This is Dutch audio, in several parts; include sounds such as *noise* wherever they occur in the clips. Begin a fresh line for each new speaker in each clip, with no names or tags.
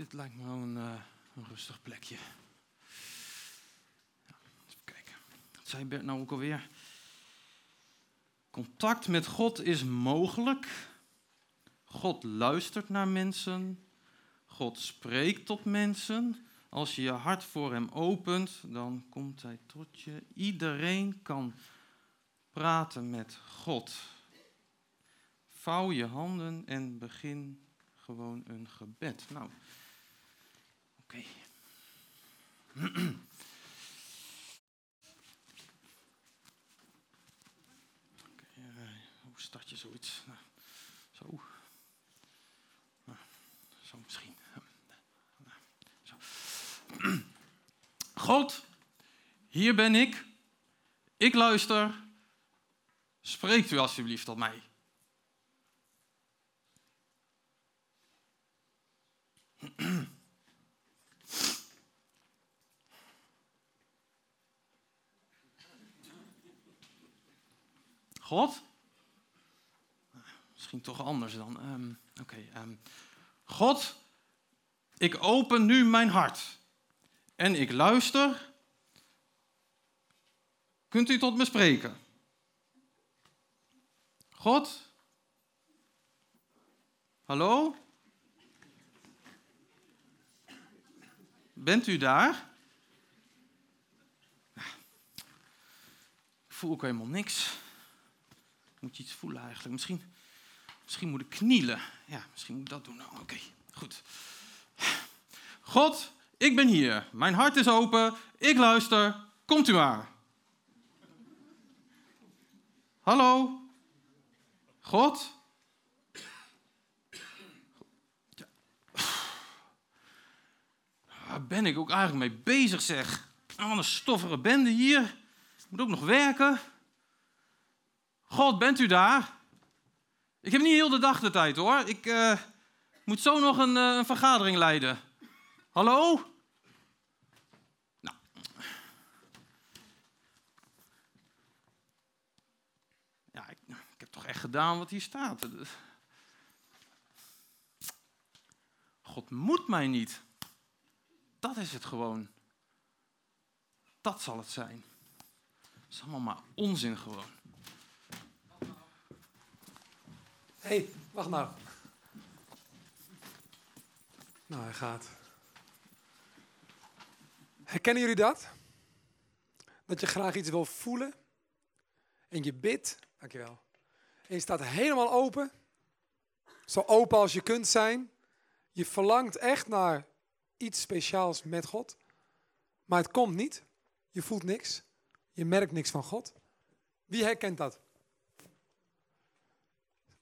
dit lijkt me een, uh, een rustig plekje. Ja, even kijken. Wat zei Bert nou ook alweer? Contact met God is mogelijk. God luistert naar mensen. God spreekt tot mensen. Als je je hart voor Hem opent, dan komt Hij tot je. Iedereen kan praten met God. Vouw je handen en begin gewoon een gebed. Nou, oké. hoe start je zoiets? Nou, zo. Nou, zo misschien. Zo. God, hier ben ik. Ik luister. Spreekt u alsjeblieft tot mij. God? Misschien toch anders dan. Um, Oké. Um, God, ik open nu mijn hart. En ik luister. Kunt u tot me spreken? God? Hallo? Bent u daar? Ik voel ook helemaal niks. Moet je iets voelen eigenlijk? Misschien, misschien moet ik knielen. Ja, misschien moet ik dat doen. Nou, Oké, goed. God, ik ben hier. Mijn hart is open. Ik luister. Komt u maar. Hallo? God? Waar ben ik ook eigenlijk mee bezig, zeg? Wat een stoffige bende hier. Ik moet ook nog werken. God, bent u daar? Ik heb niet heel de dag de tijd hoor. Ik uh, moet zo nog een, uh, een, vergadering leiden. Hallo? Nou. Ja, ik, ik, heb toch echt gedaan wat hier staat. God moet mij niet. Dat is het gewoon. Dat zal het zijn. Het is allemaal maar onzin gewoon.
Hé, hey, wacht nou. Nou, hij gaat. Herkennen jullie dat? Dat je graag iets wil voelen en je bidt, dankjewel. En je staat helemaal open, zo open als je kunt zijn. Je verlangt echt naar iets speciaals met God, maar het komt niet. Je voelt niks, je merkt niks van God. Wie herkent dat?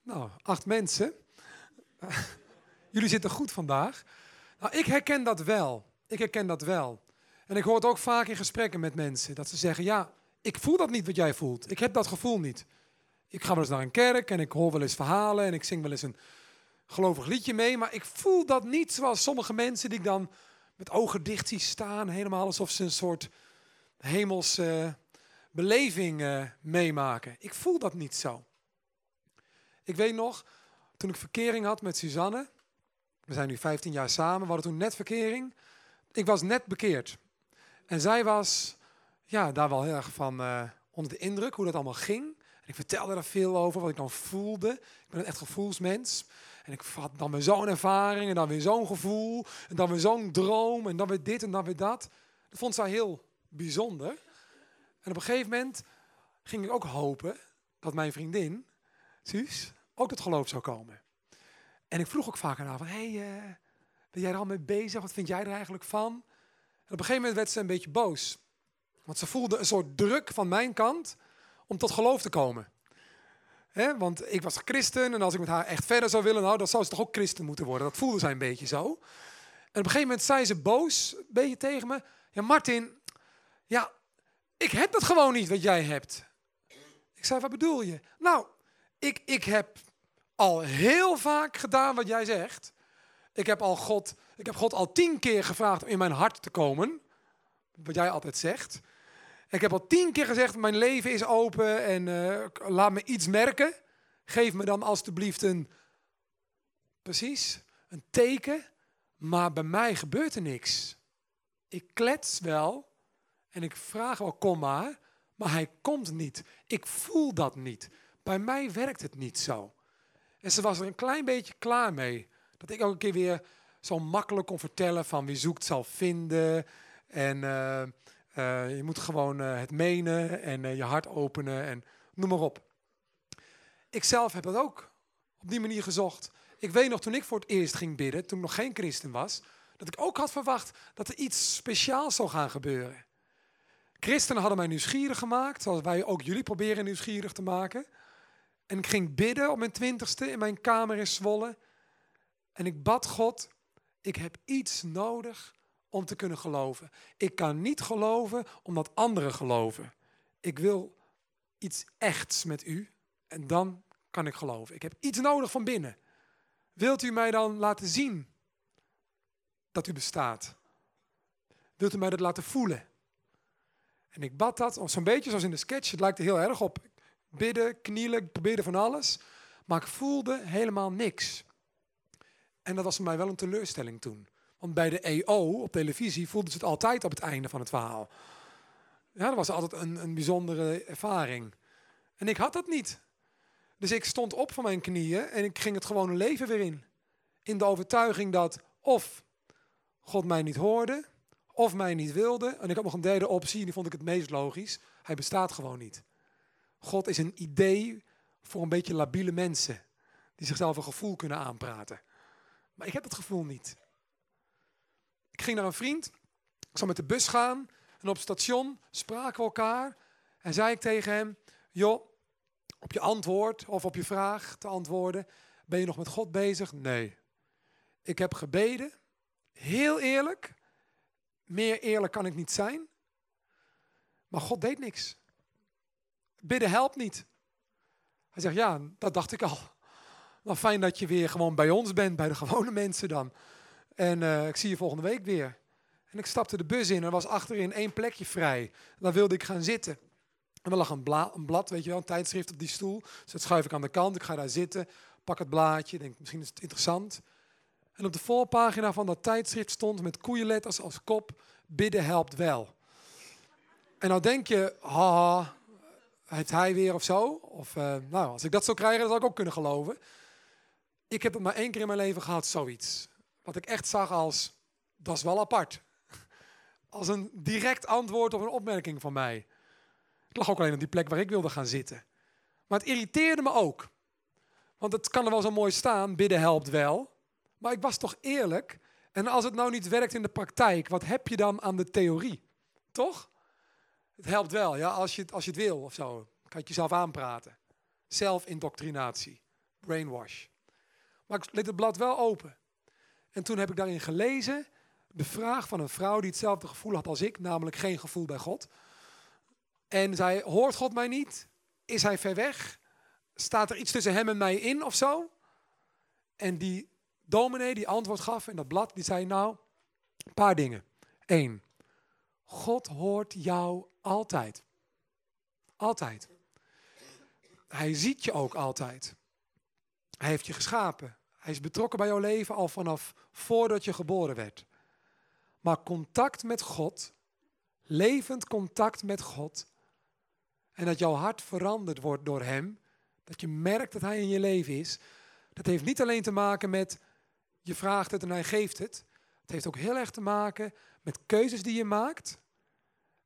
Nou, acht mensen. *laughs* Jullie zitten goed vandaag. Nou, ik herken dat wel. Ik herken dat wel. En ik hoor het ook vaak in gesprekken met mensen. Dat ze zeggen, ja, ik voel dat niet wat jij voelt. Ik heb dat gevoel niet. Ik ga wel eens naar een kerk en ik hoor wel eens verhalen en ik zing wel eens een gelovig liedje mee. Maar ik voel dat niet zoals sommige mensen die ik dan met ogen dicht zie staan. Helemaal alsof ze een soort hemelse beleving uh, meemaken. Ik voel dat niet zo. Ik weet nog, toen ik verkering had met Suzanne. We zijn nu 15 jaar samen. We hadden toen net verkering. Ik was net bekeerd. En zij was ja, daar wel heel erg van uh, onder de indruk hoe dat allemaal ging. En ik vertelde daar veel over, wat ik dan voelde. Ik ben een echt gevoelsmens. En ik had dan weer zo'n ervaring en dan weer zo'n gevoel. En dan weer zo'n droom en dan weer dit en dan weer dat. Dat vond zij heel bijzonder. En op een gegeven moment ging ik ook hopen dat mijn vriendin, Suus, ook tot geloof zou komen. En ik vroeg ook vaak aan haar van, hey, uh, ben jij er al mee bezig? Wat vind jij er eigenlijk van? En op een gegeven moment werd ze een beetje boos. Want ze voelde een soort druk van mijn kant om tot geloof te komen. Want ik was christen en als ik met haar echt verder zou willen, nou, dan zou ze toch ook christen moeten worden. Dat voelde zij een beetje zo. En op een gegeven moment zei ze boos, een beetje tegen me. Ja, Martin, ja, ik heb dat gewoon niet wat jij hebt. Ik zei, wat bedoel je? Nou, ik, ik heb al heel vaak gedaan wat jij zegt. Ik heb, al God, ik heb God al tien keer gevraagd om in mijn hart te komen. Wat jij altijd zegt. Ik heb al tien keer gezegd, mijn leven is open en uh, laat me iets merken. Geef me dan alstublieft een, precies, een teken Maar bij mij gebeurt er niks. Ik klets wel en ik vraag wel, kom maar, maar hij komt niet. Ik voel dat niet. Bij mij werkt het niet zo. En ze was er een klein beetje klaar mee. Dat ik ook een keer weer zo makkelijk kon vertellen van wie zoekt zal vinden. En eh, eh, je moet gewoon eh, het menen en je hart openen en noem maar op. Ik zelf heb dat ook op die manier gezocht. Ik weet nog toen ik voor het eerst ging bidden, toen ik nog geen christen was, dat ik ook had verwacht dat er iets speciaals zou gaan gebeuren. Christenen hadden mij nieuwsgierig gemaakt, zoals wij ook jullie proberen nieuwsgierig te maken. En ik ging bidden op mijn twintigste in mijn kamer in Zwolle. En ik bad God, ik heb iets nodig om te kunnen geloven. Ik kan niet geloven omdat anderen geloven. Ik wil iets echts met u en dan kan ik geloven. Ik heb iets nodig van binnen. Wilt u mij dan laten zien dat u bestaat? Wilt u mij dat laten voelen? En ik bad dat, zo'n beetje zoals in de sketch, het lijkt er heel erg op. Bidden, knielen, ik probeerde van alles. Maar ik voelde helemaal niks. En dat was voor mij wel een teleurstelling toen. Want bij de EO op televisie voelden ze het altijd op het einde van het verhaal. Ja, dat was altijd een, een bijzondere ervaring. En ik had dat niet. Dus ik stond op van mijn knieën en ik ging het gewone leven weer in. In de overtuiging dat of God mij niet hoorde, of mij niet wilde. En ik had nog een derde optie, die vond ik het meest logisch. Hij bestaat gewoon niet. God is een idee voor een beetje labiele mensen. Die zichzelf een gevoel kunnen aanpraten. Maar ik heb het gevoel niet. Ik ging naar een vriend. Ik zou met de bus gaan. En op het station spraken we elkaar. En zei ik tegen hem: Joh, op je antwoord of op je vraag te antwoorden. Ben je nog met God bezig? Nee. Ik heb gebeden. Heel eerlijk. Meer eerlijk kan ik niet zijn. Maar God deed niks. Bidden helpt niet. Hij zegt, ja, dat dacht ik al. Maar fijn dat je weer gewoon bij ons bent, bij de gewone mensen dan. En uh, ik zie je volgende week weer. En ik stapte de bus in en er was achterin één plekje vrij. Dan wilde ik gaan zitten. En er lag een, bla, een, blad, weet je wel, een tijdschrift op die stoel. Dus dat schuif ik aan de kant. Ik ga daar zitten, pak het blaadje, denk misschien is het interessant. En op de voorpagina van dat tijdschrift stond met koeienletters als kop: bidden helpt wel. En nou denk je, haha, heeft hij weer of zo? Of uh, nou, als ik dat zou krijgen, dan zou ik ook kunnen geloven. Ik heb het maar één keer in mijn leven gehad, zoiets. Wat ik echt zag als, dat is wel apart. *laughs* Als een direct antwoord op een opmerking van mij. Ik lag ook alleen op die plek waar ik wilde gaan zitten. Maar het irriteerde me ook. Want het kan er wel zo mooi staan, bidden helpt wel. Maar ik was toch eerlijk. En als het nou niet werkt in de praktijk, wat heb je dan aan de theorie? Toch? Het helpt wel, ja, als je, als je het wil of zo. Kan je het jezelf aanpraten. Zelfindoctrinatie. Brainwash. Maar ik liet het blad wel open. En toen heb ik daarin gelezen de vraag van een vrouw die hetzelfde gevoel had als ik, namelijk geen gevoel bij God. En zij hoort God mij niet? Is hij ver weg? Staat er iets tussen hem en mij in of zo? En die dominee die antwoord gaf in dat blad, die zei nou, een paar dingen. Eén, God hoort jou altijd. Altijd. Hij ziet je ook altijd. Hij heeft je geschapen. Hij is betrokken bij jouw leven al vanaf voordat je geboren werd. Maar contact met God, levend contact met God, en dat jouw hart veranderd wordt door Hem, dat je merkt dat Hij in je leven is, dat heeft niet alleen te maken met je vraagt het en Hij geeft het. Het heeft ook heel erg te maken met keuzes die je maakt,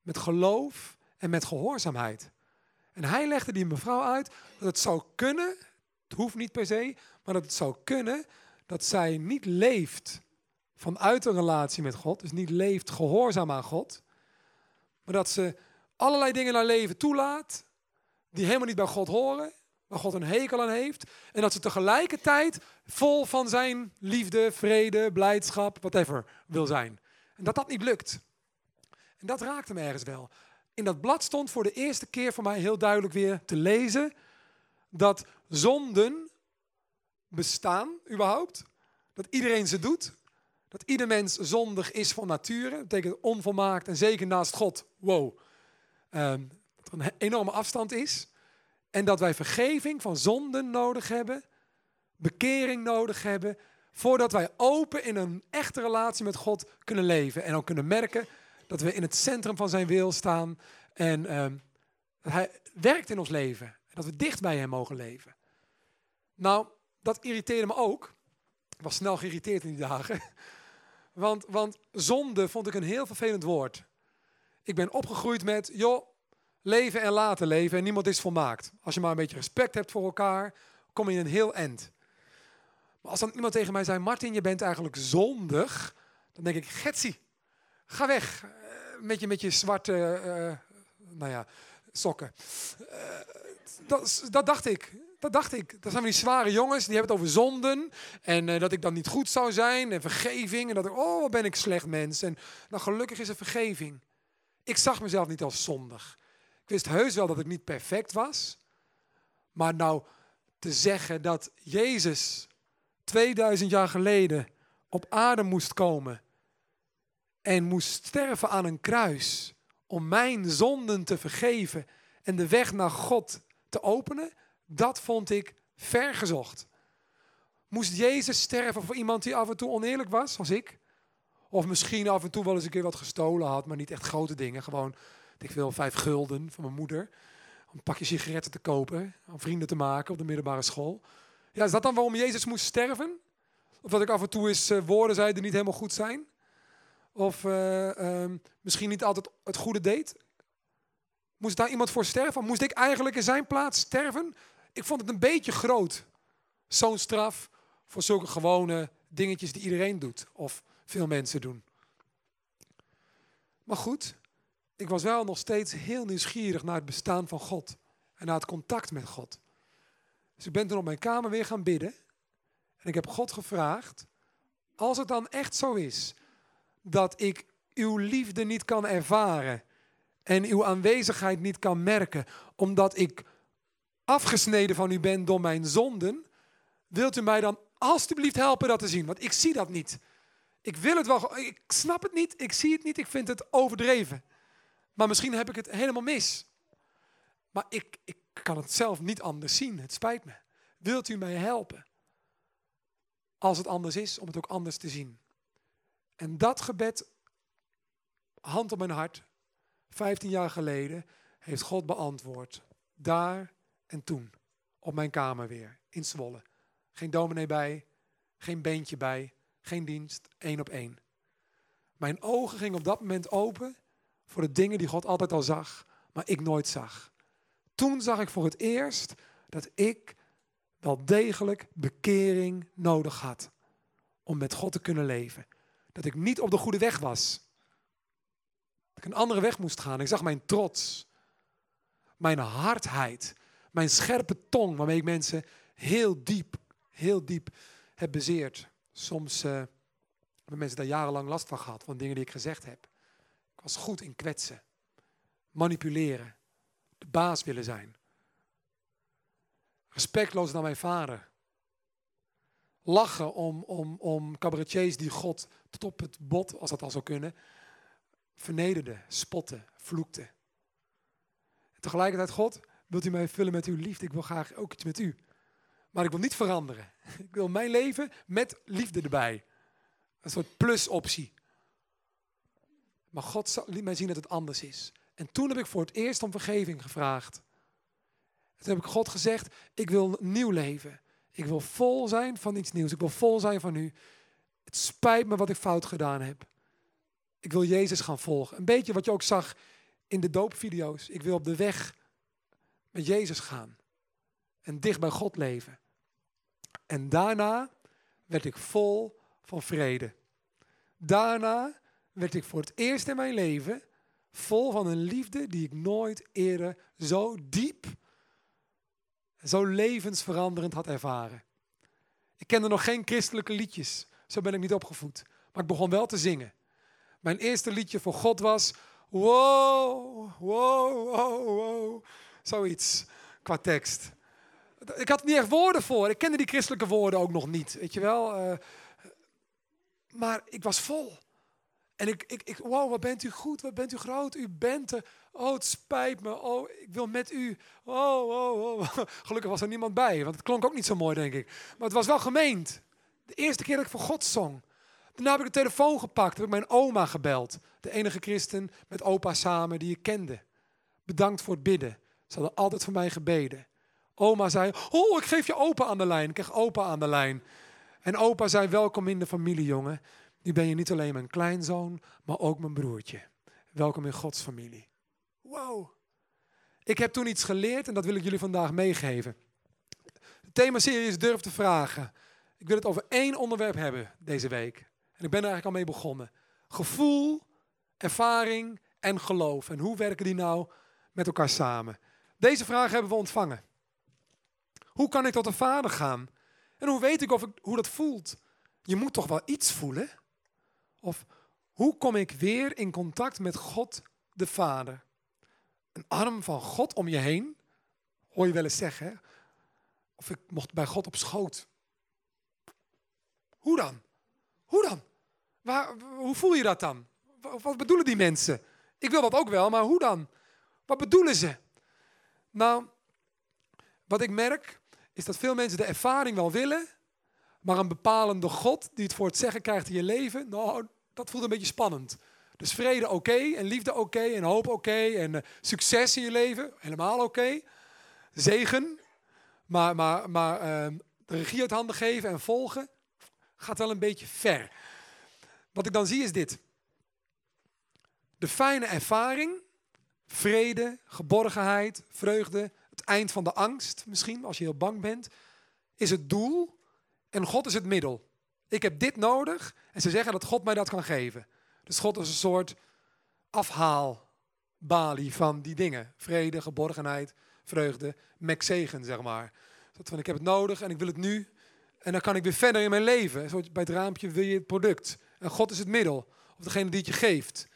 met geloof en met gehoorzaamheid. En hij legde die mevrouw uit dat het zou kunnen, het hoeft niet per se, maar dat het zou kunnen dat zij niet leeft vanuit een relatie met God, dus niet leeft gehoorzaam aan God, maar dat ze allerlei dingen naar leven toelaat die helemaal niet bij God horen, waar God een hekel aan heeft, en dat ze tegelijkertijd vol van zijn liefde, vrede, blijdschap, whatever wil zijn. En dat dat niet lukt. En dat raakte me ergens wel. In dat blad stond voor de eerste keer voor mij heel duidelijk weer te lezen dat zonden bestaan überhaupt. Dat iedereen ze doet. Dat ieder mens zondig is van nature. Dat betekent onvolmaakt en zeker naast God. Wow. Um, dat er een enorme afstand is. En dat wij vergeving van zonden nodig hebben. Bekering nodig hebben. Voordat wij open in een echte relatie met God kunnen leven. En ook kunnen merken dat we in het centrum van zijn wil staan. En ehm, dat hij werkt in ons leven. Dat we dicht bij hem mogen leven. Nou, dat irriteerde me ook. Ik was snel geïrriteerd in die dagen. *laughs* Want, want zonde vond ik een heel vervelend woord. Ik ben opgegroeid met, joh, leven en laten leven en niemand is volmaakt. Als je maar een beetje respect hebt voor elkaar, kom je in een heel end. Maar als dan iemand tegen mij zei, Martin, je bent eigenlijk zondig, dan denk ik, Getsie, ga weg. Met, je, met je zwarte, uh, nou ja, sokken. Uh, dat, dat dacht ik. Dat dacht ik. Dat zijn die zware jongens, die hebben het over zonden. En uh, dat ik dan niet goed zou zijn. En vergeving. En dat ik, oh, wat ben ik slecht mens. En nou, gelukkig is er vergeving. Ik zag mezelf niet als zondig. Ik wist heus wel dat ik niet perfect was. Maar nou te zeggen dat Jezus 2000 jaar geleden op aarde moest komen. En moest sterven aan een kruis. Om mijn zonden te vergeven. En de weg naar God te openen dat vond ik vergezocht. Moest Jezus sterven voor iemand die af en toe oneerlijk was, als ik? Of misschien af en toe wel eens een keer wat gestolen had, maar niet echt grote dingen. Gewoon, ik wil vijf gulden van mijn moeder. Om een pakje sigaretten te kopen, om vrienden te maken op de middelbare school. Ja, is dat dan waarom Jezus moest sterven? Of dat ik af en toe eens uh, woorden zei die niet helemaal goed zijn? Of uh, uh, misschien niet altijd het goede deed? Moest daar iemand voor sterven? Moest ik eigenlijk in zijn plaats sterven? Ik vond het een beetje groot. Zo'n straf voor zulke gewone dingetjes die iedereen doet. Of veel mensen doen. Maar goed, ik was wel nog steeds heel nieuwsgierig naar het bestaan van God. En naar het contact met God. Dus ik ben toen op mijn kamer weer gaan bidden. En ik heb God gevraagd, als het dan echt zo is dat ik uw liefde niet kan ervaren en uw aanwezigheid niet kan merken, omdat ik afgesneden van u ben door mijn zonden, wilt u mij dan alstublieft helpen dat te zien? Want ik zie dat niet. Ik wil het wel, ik snap het niet, ik zie het niet, ik vind het overdreven. Maar misschien heb ik het helemaal mis. Maar ik, ik kan het zelf niet anders zien, het spijt me. Wilt u mij helpen? Als het anders is, om het ook anders te zien. En dat gebed, hand op mijn hart, 15 jaar geleden, heeft God beantwoord. Daar en toen, op mijn kamer weer, in Zwolle. Geen dominee bij, geen beentje bij, geen dienst, één op één. Mijn ogen gingen op dat moment open voor de dingen die God altijd al zag, maar ik nooit zag. Toen zag ik voor het eerst dat ik wel degelijk bekering nodig had om met God te kunnen leven. Dat ik niet op de goede weg was. Dat ik een andere weg moest gaan. Ik zag mijn trots, mijn hardheid, mijn scherpe tong, waarmee ik mensen heel diep, heel diep heb bezeerd. Soms uh, hebben mensen daar jarenlang last van gehad, van dingen die ik gezegd heb. Ik was goed in kwetsen, manipuleren, de baas willen zijn. Respectloos naar mijn vader. Lachen om, om, om cabaretiers die God tot op het bot, als dat al zou kunnen, vernederden, spotten, vloekten. En tegelijkertijd, God, Wilt u mij vullen met uw liefde? Ik wil graag ook iets met u. Maar ik wil niet veranderen. *laughs* Ik wil mijn leven met liefde erbij. Een soort plus-optie. Maar God liet mij zien dat het anders is. En toen heb ik voor het eerst om vergeving gevraagd. toen heb ik God gezegd, ik wil nieuw leven. Ik wil vol zijn van iets nieuws. Ik wil vol zijn van u. Het spijt me wat ik fout gedaan heb. Ik wil Jezus gaan volgen. Een beetje wat je ook zag in de doopvideo's. Ik wil op de weg met Jezus gaan. En dicht bij God leven. En daarna werd ik vol van vrede. Daarna werd ik voor het eerst in mijn leven vol van een liefde die ik nooit eerder zo diep, zo levensveranderend had ervaren. Ik kende nog geen christelijke liedjes, zo ben ik niet opgevoed. Maar ik begon wel te zingen. Mijn eerste liedje voor God was, wow, wow, wow, wow. Zoiets qua tekst. Ik had niet echt woorden voor. Ik kende die christelijke woorden ook nog niet. Weet je wel. Uh, maar ik was vol. En ik, ik, ik, wow, wat bent u goed, wat bent u groot, u bent er. Oh, het spijt me, oh, ik wil met u. Oh, oh, oh. *laughs* Gelukkig was er niemand bij, want het klonk ook niet zo mooi, denk ik. Maar het was wel gemeend. De eerste keer dat ik voor God zong. Daarna heb ik de telefoon gepakt, heb ik mijn oma gebeld. De enige christen met opa samen die ik kende. Bedankt voor het bidden. Ze hadden altijd voor mij gebeden. Oma zei, oh, ik geef je opa aan de lijn. Ik kreeg opa aan de lijn. En opa zei, welkom in de familie, jongen. Nu ben je niet alleen mijn kleinzoon, maar ook mijn broertje. Welkom in Gods familie. Wow. Ik heb toen iets geleerd en dat wil ik jullie vandaag meegeven. De themaserie is Durf te vragen. Ik wil het over één onderwerp hebben deze week. En ik ben er eigenlijk al mee begonnen. Gevoel, ervaring en geloof. En hoe werken die nou met elkaar samen? Deze vraag hebben we ontvangen. Hoe kan ik tot een vader gaan? En hoe weet ik of ik, hoe dat voelt? Je moet toch wel iets voelen? Of hoe kom ik weer in contact met God de Vader? Een arm van God om je heen, hoor je wel eens zeggen. Of ik mocht bij God op schoot. Hoe dan? Hoe dan? Waar, hoe voel je dat dan? Wat bedoelen die mensen? Ik wil dat ook wel, maar hoe dan? Wat bedoelen ze? Nou, wat ik merk is dat veel mensen de ervaring wel willen, maar een bepalende God die het voor het zeggen krijgt in je leven, nou, dat voelt een beetje spannend. Dus vrede oké, en liefde oké, en hoop oké, en uh, succes in je leven, helemaal oké. Zegen, maar, maar, maar uh, de regie uit handen geven en volgen gaat wel een beetje ver. Wat ik dan zie is dit. De fijne ervaring, vrede, geborgenheid, vreugde, het eind van de angst misschien, als je heel bang bent, is het doel en God is het middel. Ik heb dit nodig en ze zeggen dat God mij dat kan geven. Dus God is een soort afhaalbalie van die dingen. Vrede, geborgenheid, vreugde, zegen, zeg maar. Dat van ik heb het nodig en ik wil het nu. En dan kan ik weer verder in mijn leven. Zo bij het raampje wil je het product. En God is het middel. Of degene die het je geeft.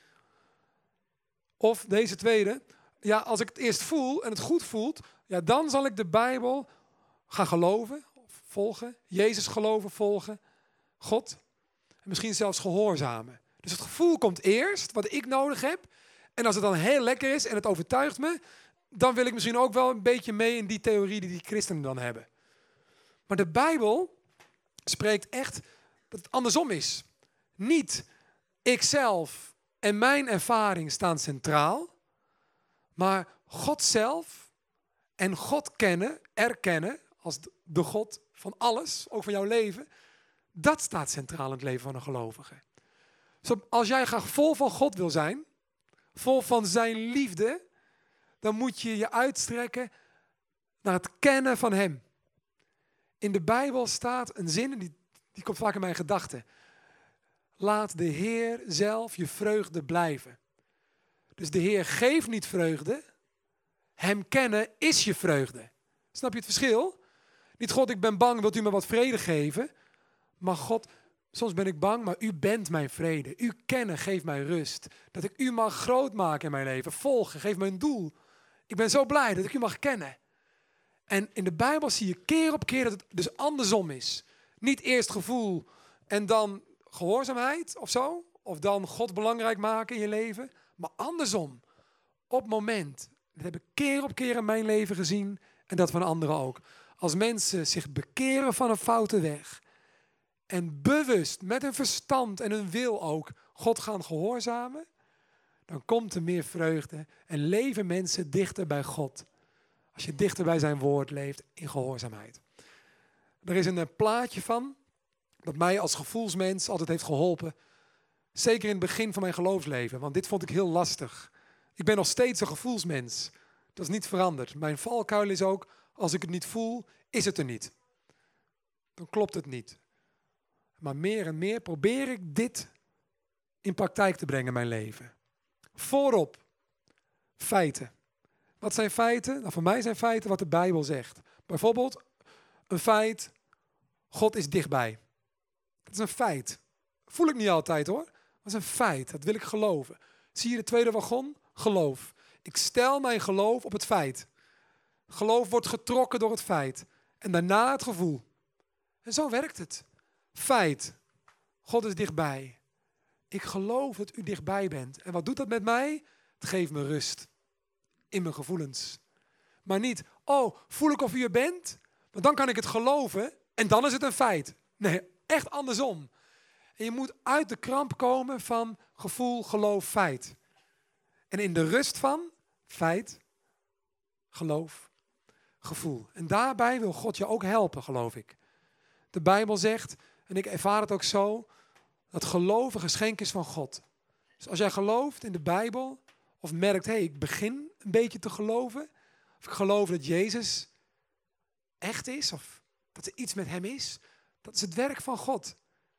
Of deze tweede. Ja, als ik het eerst voel en het goed voelt. Ja, dan zal ik de Bijbel gaan geloven. Of volgen. Jezus geloven, volgen. God. En misschien zelfs gehoorzamen. Dus het gevoel komt eerst, wat ik nodig heb. En als het dan heel lekker is en het overtuigt me, dan wil ik misschien ook wel een beetje mee in die theorie die die christenen dan hebben. Maar de Bijbel spreekt echt dat het andersom is. Niet ikzelf en mijn ervaring staan centraal, maar God zelf en God kennen, erkennen als de God van alles, ook van jouw leven, dat staat centraal in het leven van een gelovige. Als jij graag vol van God wil zijn, vol van zijn liefde, dan moet je je uitstrekken naar het kennen van Hem. In de Bijbel staat een zin, die, die komt vaak in mijn gedachten. Laat de Heer zelf je vreugde blijven. Dus de Heer geeft niet vreugde. Hem kennen is je vreugde. Snap je het verschil? Niet God, ik ben bang, wilt u me wat vrede geven? Maar God, soms ben ik bang, maar u bent mijn vrede. U kennen geeft mij rust. Dat ik u mag groot maken in mijn leven. Volgen, geef me een doel. Ik ben zo blij dat ik u mag kennen. En in de Bijbel zie je keer op keer dat het dus andersom is. Niet eerst gevoel en dan gehoorzaamheid of zo. Of dan God belangrijk maken in je leven. Maar andersom. Op moment. Dat heb ik keer op keer in mijn leven gezien. En dat van anderen ook. Als mensen zich bekeren van een foute weg en bewust met hun verstand en hun wil ook God gaan gehoorzamen, dan komt er meer vreugde en leven mensen dichter bij God. Als je dichter bij zijn woord leeft in gehoorzaamheid. Er is een eh, plaatje van dat mij als gevoelsmens altijd heeft geholpen. Zeker in het begin van mijn geloofsleven, want dit vond ik heel lastig. Ik ben nog steeds een gevoelsmens. Dat is niet veranderd. Mijn valkuil is ook, als ik het niet voel, is het er niet. Dan klopt het niet. Maar meer en meer probeer ik dit in praktijk te brengen in mijn leven. Voorop, feiten. Wat zijn feiten? Nou, voor mij zijn feiten wat de Bijbel zegt. Bijvoorbeeld een feit, God is dichtbij. Dat is een feit. Voel ik niet altijd hoor. Dat is een feit, dat wil ik geloven. Zie je de tweede wagon? Geloof. Ik stel mijn geloof op het feit. Geloof wordt getrokken door het feit. En daarna het gevoel. En zo werkt het. Feit. God is dichtbij. Ik geloof dat u dichtbij bent. En wat doet dat met mij? Het geeft me rust. In mijn gevoelens. Maar niet, oh, voel ik of u er bent? Want dan kan ik het geloven en dan is het een feit. Nee, echt andersom. En je moet uit de kramp komen van gevoel, geloof, feit. En in de rust van feit, geloof, gevoel. En daarbij wil God je ook helpen, geloof ik. De Bijbel zegt, en ik ervaar het ook zo, dat geloof een geschenk is van God. Dus als jij gelooft in de Bijbel, of merkt, hé, hey, ik begin een beetje te geloven, of ik geloof dat Jezus echt is, of dat er iets met Hem is, dat is het werk van God.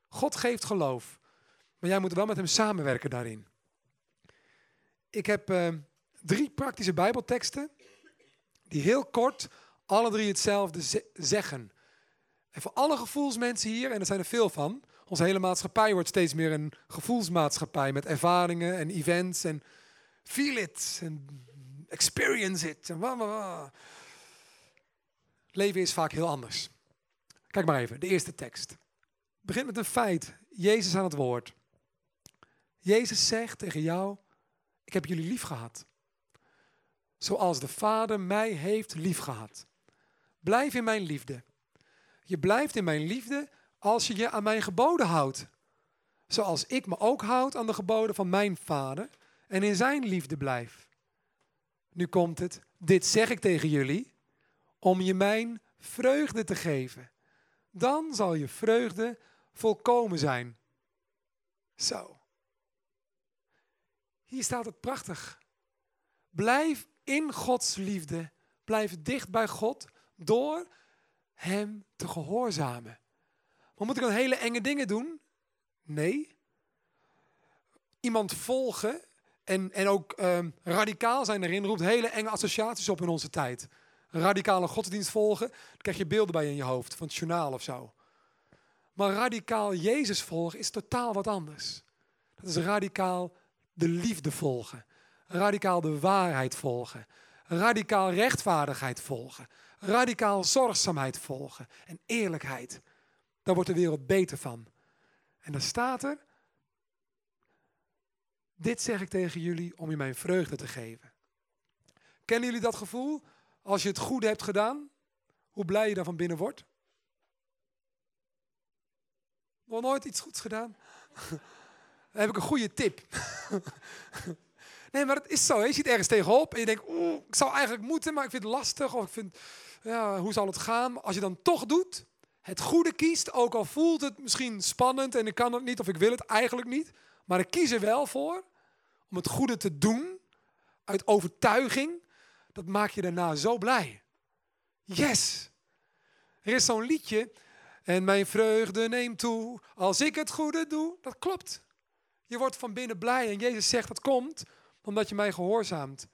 God geeft geloof, maar jij moet wel met Hem samenwerken daarin. Ik heb uh, drie praktische Bijbelteksten die heel kort alle drie hetzelfde zeggen. En voor alle gevoelsmensen hier, en er zijn er veel van, onze hele maatschappij wordt steeds meer een gevoelsmaatschappij met ervaringen en events en feel it en experience it. En wah, Leven is vaak heel anders. Kijk maar even, de eerste tekst. Het begint met een feit. Jezus aan het woord. Jezus zegt tegen jou, ik heb jullie lief gehad. Zoals de Vader mij heeft lief gehad. Blijf in mijn liefde. Je blijft in mijn liefde als je je aan mijn geboden houdt. Zoals ik me ook houd aan de geboden van mijn Vader en in zijn liefde blijf. Nu komt het. Dit zeg ik tegen jullie om je mijn vreugde te geven. Dan zal je vreugde volkomen zijn. Zo. Hier staat het prachtig. Blijf in Gods liefde. Blijf dicht bij God door Hem te gehoorzamen. Maar moet ik dan hele enge dingen doen? Nee. Iemand volgen en, en ook um, radicaal zijn erin roept hele enge associaties op in onze tijd. Radicale godsdienst volgen, dan krijg je beelden bij in je hoofd, van het journaal of zo. Maar radicaal Jezus volgen is totaal wat anders. Dat is radicaal de liefde volgen. Radicaal de waarheid volgen. Radicaal rechtvaardigheid volgen. Radicaal zorgzaamheid volgen. En eerlijkheid. Daar wordt de wereld beter van. En dan staat er, dit zeg ik tegen jullie om je mijn vreugde te geven. Kennen jullie dat gevoel? Als je het goede hebt gedaan, hoe blij je dan van binnen wordt? Nog nooit iets goeds gedaan? *laughs* Dan heb ik een goede tip. *laughs* nee, maar het is zo. Je ziet ergens tegenop en je denkt, oeh, ik zou eigenlijk moeten, maar ik vind het lastig. Of ik vind, ja, hoe zal het gaan? Als je dan toch doet, het goede kiest, ook al voelt het misschien spannend en ik kan het niet of ik wil het eigenlijk niet. Maar ik kies er wel voor om het goede te doen uit overtuiging. Dat maakt je daarna zo blij. Yes! Er is zo'n liedje. En mijn vreugde neemt toe als ik het goede doe. Dat klopt. Je wordt van binnen blij. En Jezus zegt dat komt omdat je mij gehoorzaamt.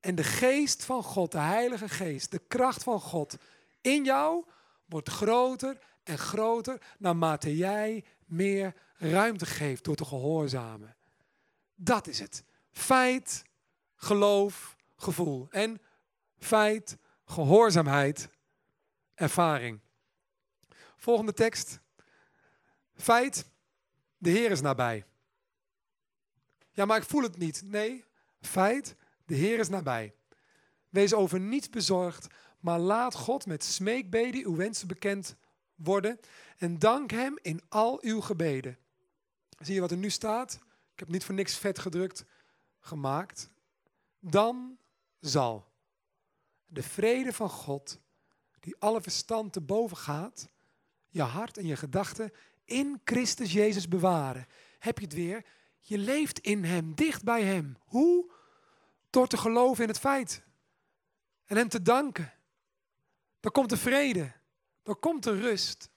En de geest van God, de Heilige Geest, de kracht van God in jou wordt groter en groter naarmate jij meer ruimte geeft door te gehoorzamen. Dat is het. Feit, geloof, gevoel. En feit, gehoorzaamheid, ervaring. Volgende tekst. Feit, de Heer is nabij. Ja, maar ik voel het niet. Nee, feit, de Heer is nabij. Wees over niets bezorgd, maar laat God met smeekbeden uw wensen bekend worden en dank Hem in al uw gebeden. Zie je wat er nu staat? Ik heb niet voor niks vet gedrukt gemaakt. Dan zal de vrede van God, die alle verstand te boven gaat, je hart en je gedachten in Christus Jezus bewaren. Heb je het weer? Je leeft in Hem, dicht bij Hem. Hoe? Door te geloven in het feit. En Hem te danken. Dan komt de vrede. Dan komt de rust.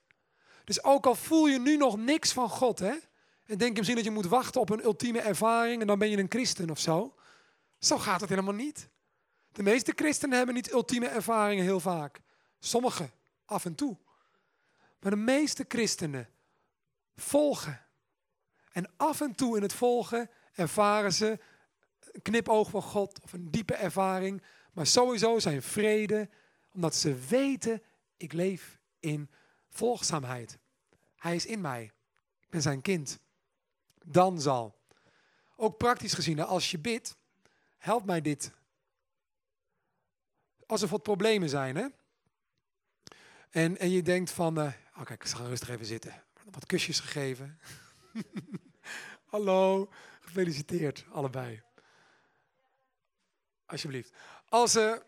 Dus ook al voel je nu nog niks van God, hè? En denk je misschien dat je moet wachten op een ultieme ervaring en dan ben je een christen of zo. Zo gaat het helemaal niet. De meeste christenen hebben niet ultieme ervaringen heel vaak. Sommigen af en toe. Maar de meeste christenen volgen. En af en toe in het volgen ervaren ze een knipoog van God of een diepe ervaring. Maar sowieso zijn vrede, omdat ze weten, ik leef in volgzaamheid. Hij is in mij. Ik ben zijn kind. Dan zal. Ook praktisch gezien, als je bidt, help mij dit. Als er wat problemen zijn, hè? En, en je denkt van, uh, oké, ik ga rustig even zitten. Wat kusjes gegeven. *laughs* Hallo, gefeliciteerd allebei. Alsjeblieft. Als er,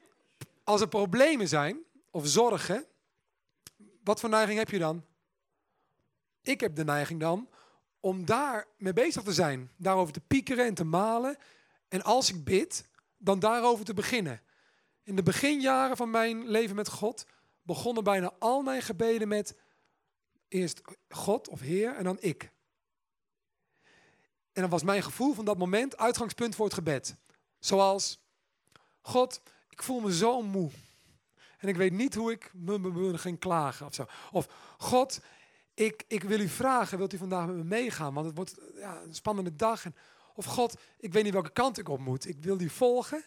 als er problemen zijn of zorgen, wat voor neiging heb je dan? Ik heb de neiging dan om daar mee bezig te zijn, daarover te piekeren en te malen. En als ik bid, dan daarover te beginnen. In de beginjaren van mijn leven met God begonnen bijna al mijn gebeden met eerst God of Heer en dan ik. En dan was mijn gevoel van dat moment uitgangspunt voor het gebed. Zoals, God, ik voel me zo moe. En ik weet niet hoe ik me ging klagen of zo. Of, God, ik, ik wil u vragen, wilt u vandaag met me meegaan? Want het wordt ja, een spannende dag. En, of God, ik weet niet welke kant ik op moet. Ik wil u volgen,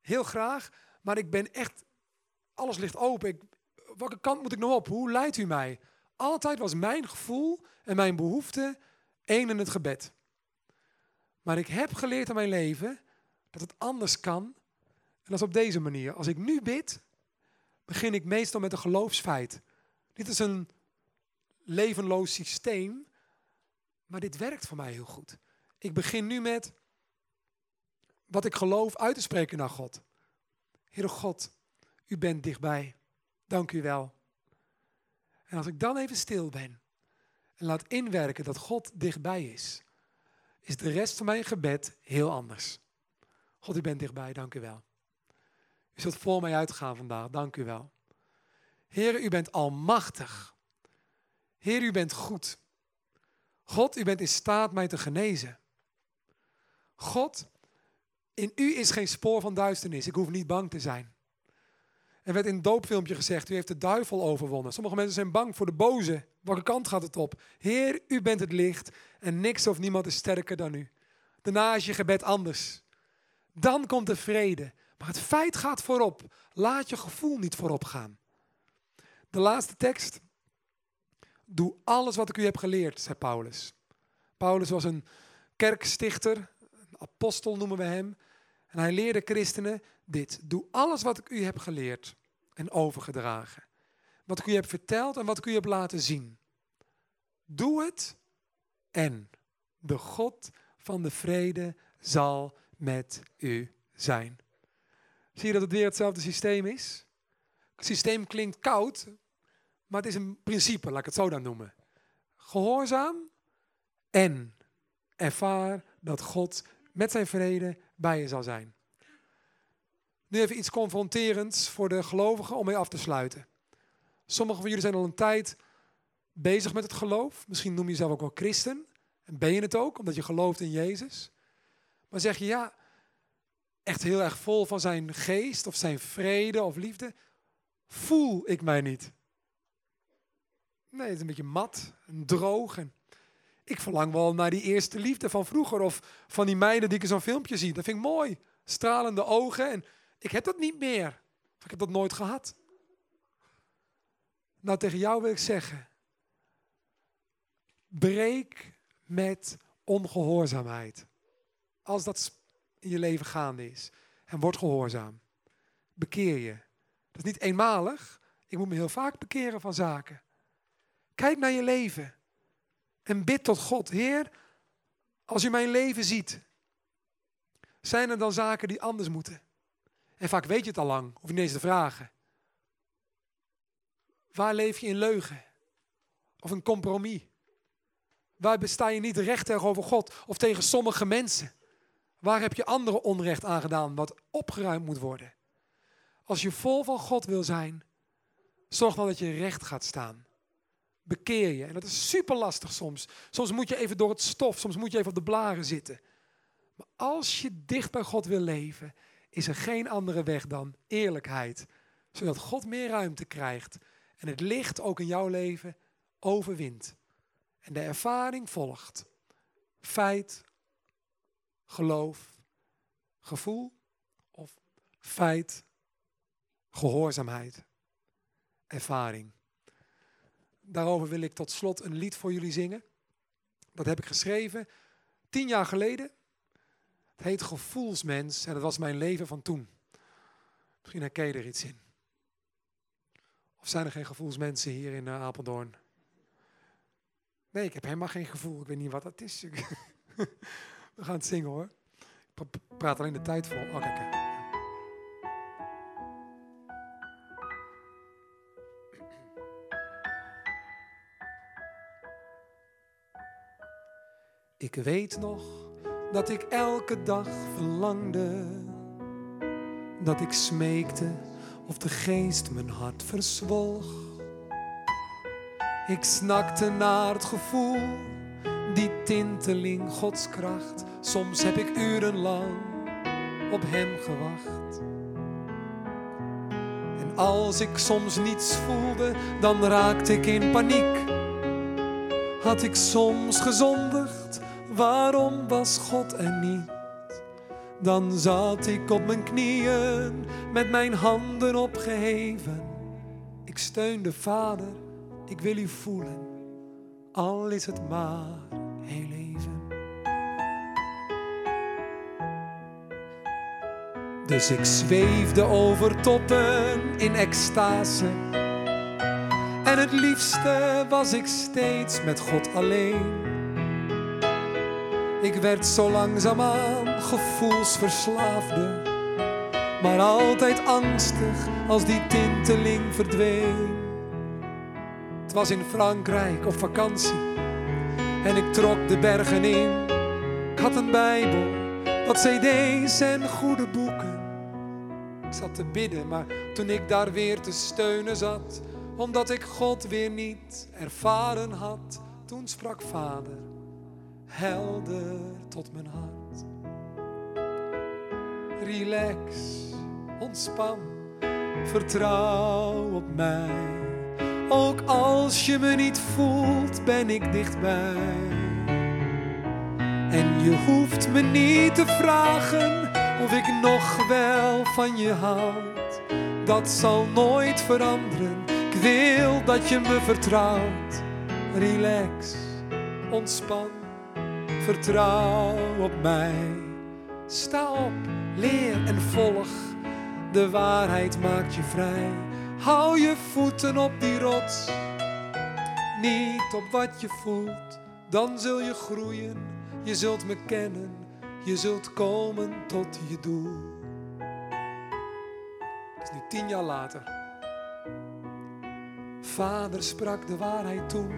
heel graag. Maar ik ben echt, alles ligt open. Ik, welke kant moet ik nou op? Hoe leidt u mij? Altijd was mijn gevoel en mijn behoefte één in het gebed. Maar ik heb geleerd in mijn leven dat het anders kan. En dat is op deze manier. Als ik nu bid, begin ik meestal met een geloofsfeit. Dit is een levenloos systeem, maar dit werkt voor mij heel goed. Ik begin nu met wat ik geloof uit te spreken naar God. Heere God, u bent dichtbij. Dank u wel. En als ik dan even stil ben en laat inwerken dat God dichtbij is, is de rest van mijn gebed heel anders. God, u bent dichtbij, dank u wel. U zult voor mij uitgaan vandaag, dank u wel. Heer, u bent almachtig. Heer, u bent goed. God, u bent in staat mij te genezen. God, in u is geen spoor van duisternis. Ik hoef niet bang te zijn. Er werd in het doopfilmpje gezegd, u heeft de duivel overwonnen. Sommige mensen zijn bang voor de boze. Welke kant gaat het op? Heer, u bent het licht en niks of niemand is sterker dan u. Daarna is je gebed anders. Dan komt de vrede. Maar het feit gaat voorop. Laat je gevoel niet voorop gaan. De laatste tekst. Doe alles wat ik u heb geleerd, zei Paulus. Paulus was een kerkstichter, een apostel noemen we hem. En hij leerde christenen dit. Doe alles wat ik u heb geleerd en overgedragen. Wat ik u heb verteld en wat ik u heb laten zien. Doe het en de God van de vrede zal met u zijn. Zie je dat het weer hetzelfde systeem is? Het systeem klinkt koud, maar het is een principe, laat ik het zo dan noemen. Gehoorzaam en ervaar dat God met zijn vrede bij je zal zijn. Nu even iets confronterends voor de gelovigen om mee af te sluiten. Sommigen van jullie zijn al een tijd bezig met het geloof. Misschien noem je jezelf ook wel christen. En ben je het ook, omdat je gelooft in Jezus. Maar zeg je ja, echt heel erg vol van zijn geest of zijn vrede of liefde, voel ik mij niet. Nee, het is een beetje mat en droog. En ik verlang wel naar die eerste liefde van vroeger of van die meiden die ik in zo'n filmpje zie. Dat vind ik mooi. Stralende ogen en ik heb dat niet meer. Ik heb dat nooit gehad. Nou, tegen jou wil ik zeggen. Breek met ongehoorzaamheid. Als dat in je leven gaande is. En word gehoorzaam. Bekeer je. Dat is niet eenmalig. Ik moet me heel vaak bekeren van zaken. Kijk naar je leven. En bid tot God. Heer, als u mijn leven ziet. Zijn er dan zaken die anders moeten? En vaak weet je het al lang, of niet eens te vragen. Waar leef je in leugen? Of een compromis? Waar besta je niet recht tegenover God of tegen sommige mensen? Waar heb je anderen onrecht aangedaan wat opgeruimd moet worden? Als je vol van God wil zijn, zorg dan dat je recht gaat staan. Bekeer je. En dat is super lastig soms. Soms moet je even door het stof, soms moet je even op de blaren zitten. Maar als je dicht bij God wil leven, is er geen andere weg dan eerlijkheid. Zodat God meer ruimte krijgt en het licht ook in jouw leven overwint. En de ervaring volgt. Feit, geloof, gevoel of feit, gehoorzaamheid, ervaring. Daarover wil ik tot slot een lied voor jullie zingen. Dat heb ik geschreven tien jaar geleden. Het heet Gevoelsmens en dat was mijn leven van toen. Misschien herken je er iets in. Of zijn er geen gevoelsmensen hier in uh, Apeldoorn? Nee, ik heb helemaal geen gevoel. Ik weet niet wat dat is. *laughs* We gaan het zingen hoor. Ik praat alleen de tijd vol. Oh, kijk. Ik weet nog dat ik elke dag verlangde, dat ik smeekte of de geest mijn hart verzwolg. Ik snakte naar het gevoel, die tinteling Gods kracht. Soms heb ik urenlang op Hem gewacht. En als ik soms niets voelde, dan raakte ik in paniek. Had ik soms gezondigd, waarom was God er niet? Dan zat ik op mijn knieën met mijn handen opgeheven. Ik steunde Vader, ik wil u voelen, al is het maar heel even. Dus ik zweefde over toppen in extase. En het liefste was ik steeds met God alleen. Ik werd zo langzaamaan gevoelsverslaafde, maar altijd angstig als die tinteling verdween. Het was in Frankrijk op vakantie en ik trok de bergen in. Ik had een Bijbel, wat CD's en goede boeken. Ik zat te bidden, maar toen ik daar weer te steunen zat, omdat ik God weer niet ervaren had, toen sprak Vader helder tot mijn hart. Relax, ontspan, vertrouw op mij. Ook als je me niet voelt, ben ik dichtbij. En je hoeft me niet te vragen of ik nog wel van je houd. Dat zal nooit veranderen. Ik wil dat je me vertrouwt. Relax, ontspan vertrouw op mij. Sta op, leer en volg. De waarheid maakt je vrij. Hou je voeten op die rots. Niet op wat je voelt, dan zul je groeien. Je zult me kennen, je zult komen tot je doel. Het is nu tien jaar later. Vader sprak de waarheid toen,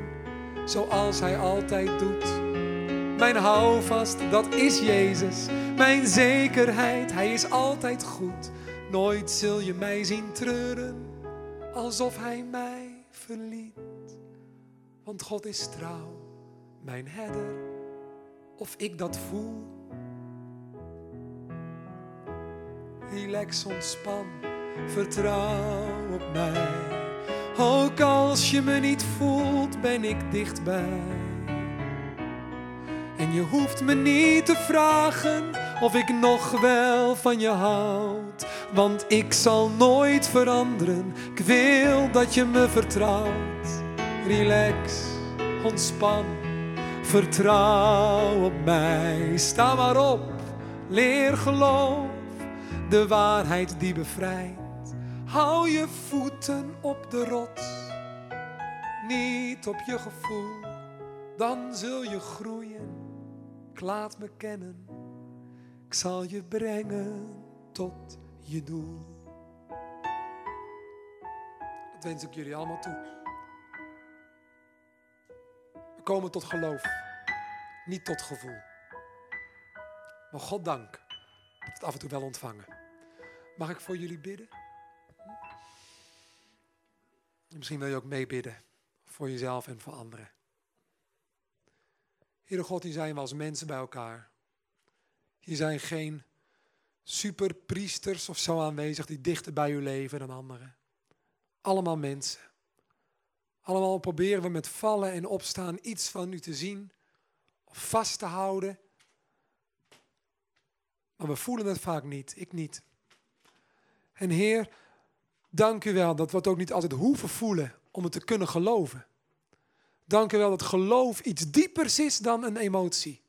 zoals hij altijd doet. Mijn houvast, dat is Jezus. Mijn zekerheid, Hij is altijd goed. Nooit zul je mij zien treuren, alsof Hij mij verliet. Want God is trouw, mijn herder, of ik dat voel. Relax, ontspan, vertrouw op mij. Ook als je me niet voelt, ben ik dichtbij. En je hoeft me niet te vragen of ik nog wel van je houd. Want ik zal nooit veranderen. Ik wil dat je me vertrouwt. Relax, ontspan, vertrouw op mij. Sta maar op, leer geloof, de waarheid die bevrijdt. Hou je voeten op de rots, niet op je gevoel. Dan zul je groeien laat me kennen. Ik zal je brengen tot je doel. Dat wens ik jullie allemaal toe. We komen tot geloof, niet tot gevoel. Maar God dank dat het af en toe wel ontvangen. Mag ik voor jullie bidden? Misschien wil je ook meebidden voor jezelf en voor anderen. Heere God, hier zijn we als mensen bij elkaar. Hier zijn geen superpriesters of zo aanwezig die dichter bij u leven dan anderen. Allemaal mensen. Allemaal proberen we met vallen en opstaan iets van u te zien of vast te houden. Maar we voelen het vaak niet, ik niet. En Heer, dank u wel dat we het ook niet altijd hoeven voelen om het te kunnen geloven. Dank u wel dat geloof iets diepers is dan een emotie.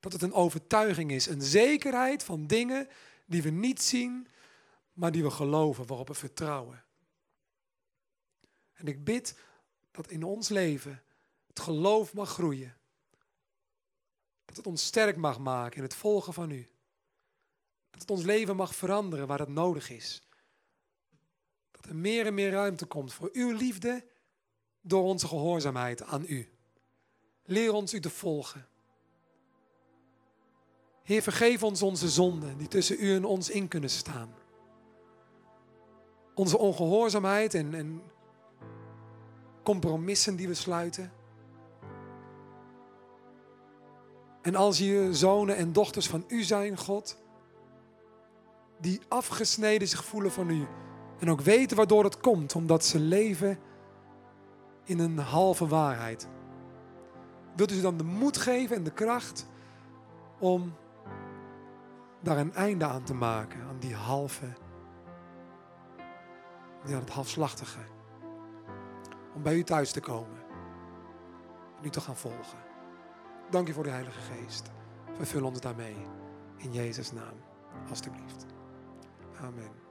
Dat het een overtuiging is, een zekerheid van dingen die we niet zien, maar die we geloven, waarop we vertrouwen. En ik bid dat in ons leven het geloof mag groeien. Dat het ons sterk mag maken in het volgen van u. Dat het ons leven mag veranderen waar het nodig is. Dat er meer en meer ruimte komt voor uw liefde door onze gehoorzaamheid aan u. Leer ons u te volgen. Heer, vergeef ons onze zonden die tussen u en ons in kunnen staan. Onze ongehoorzaamheid en, en compromissen die we sluiten. En als je zonen en dochters van u zijn, God, die afgesneden zich voelen van u en ook weten waardoor het komt, omdat ze leven in een halve waarheid. Wilt u ze dan de moed geven en de kracht om daar een einde aan te maken, aan die halve, aan het halfslachtige. Om bij u thuis te komen en u te gaan volgen. Dank u voor de Heilige Geest. Vervul ons daarmee. In Jezus' naam, alstublieft. Amen.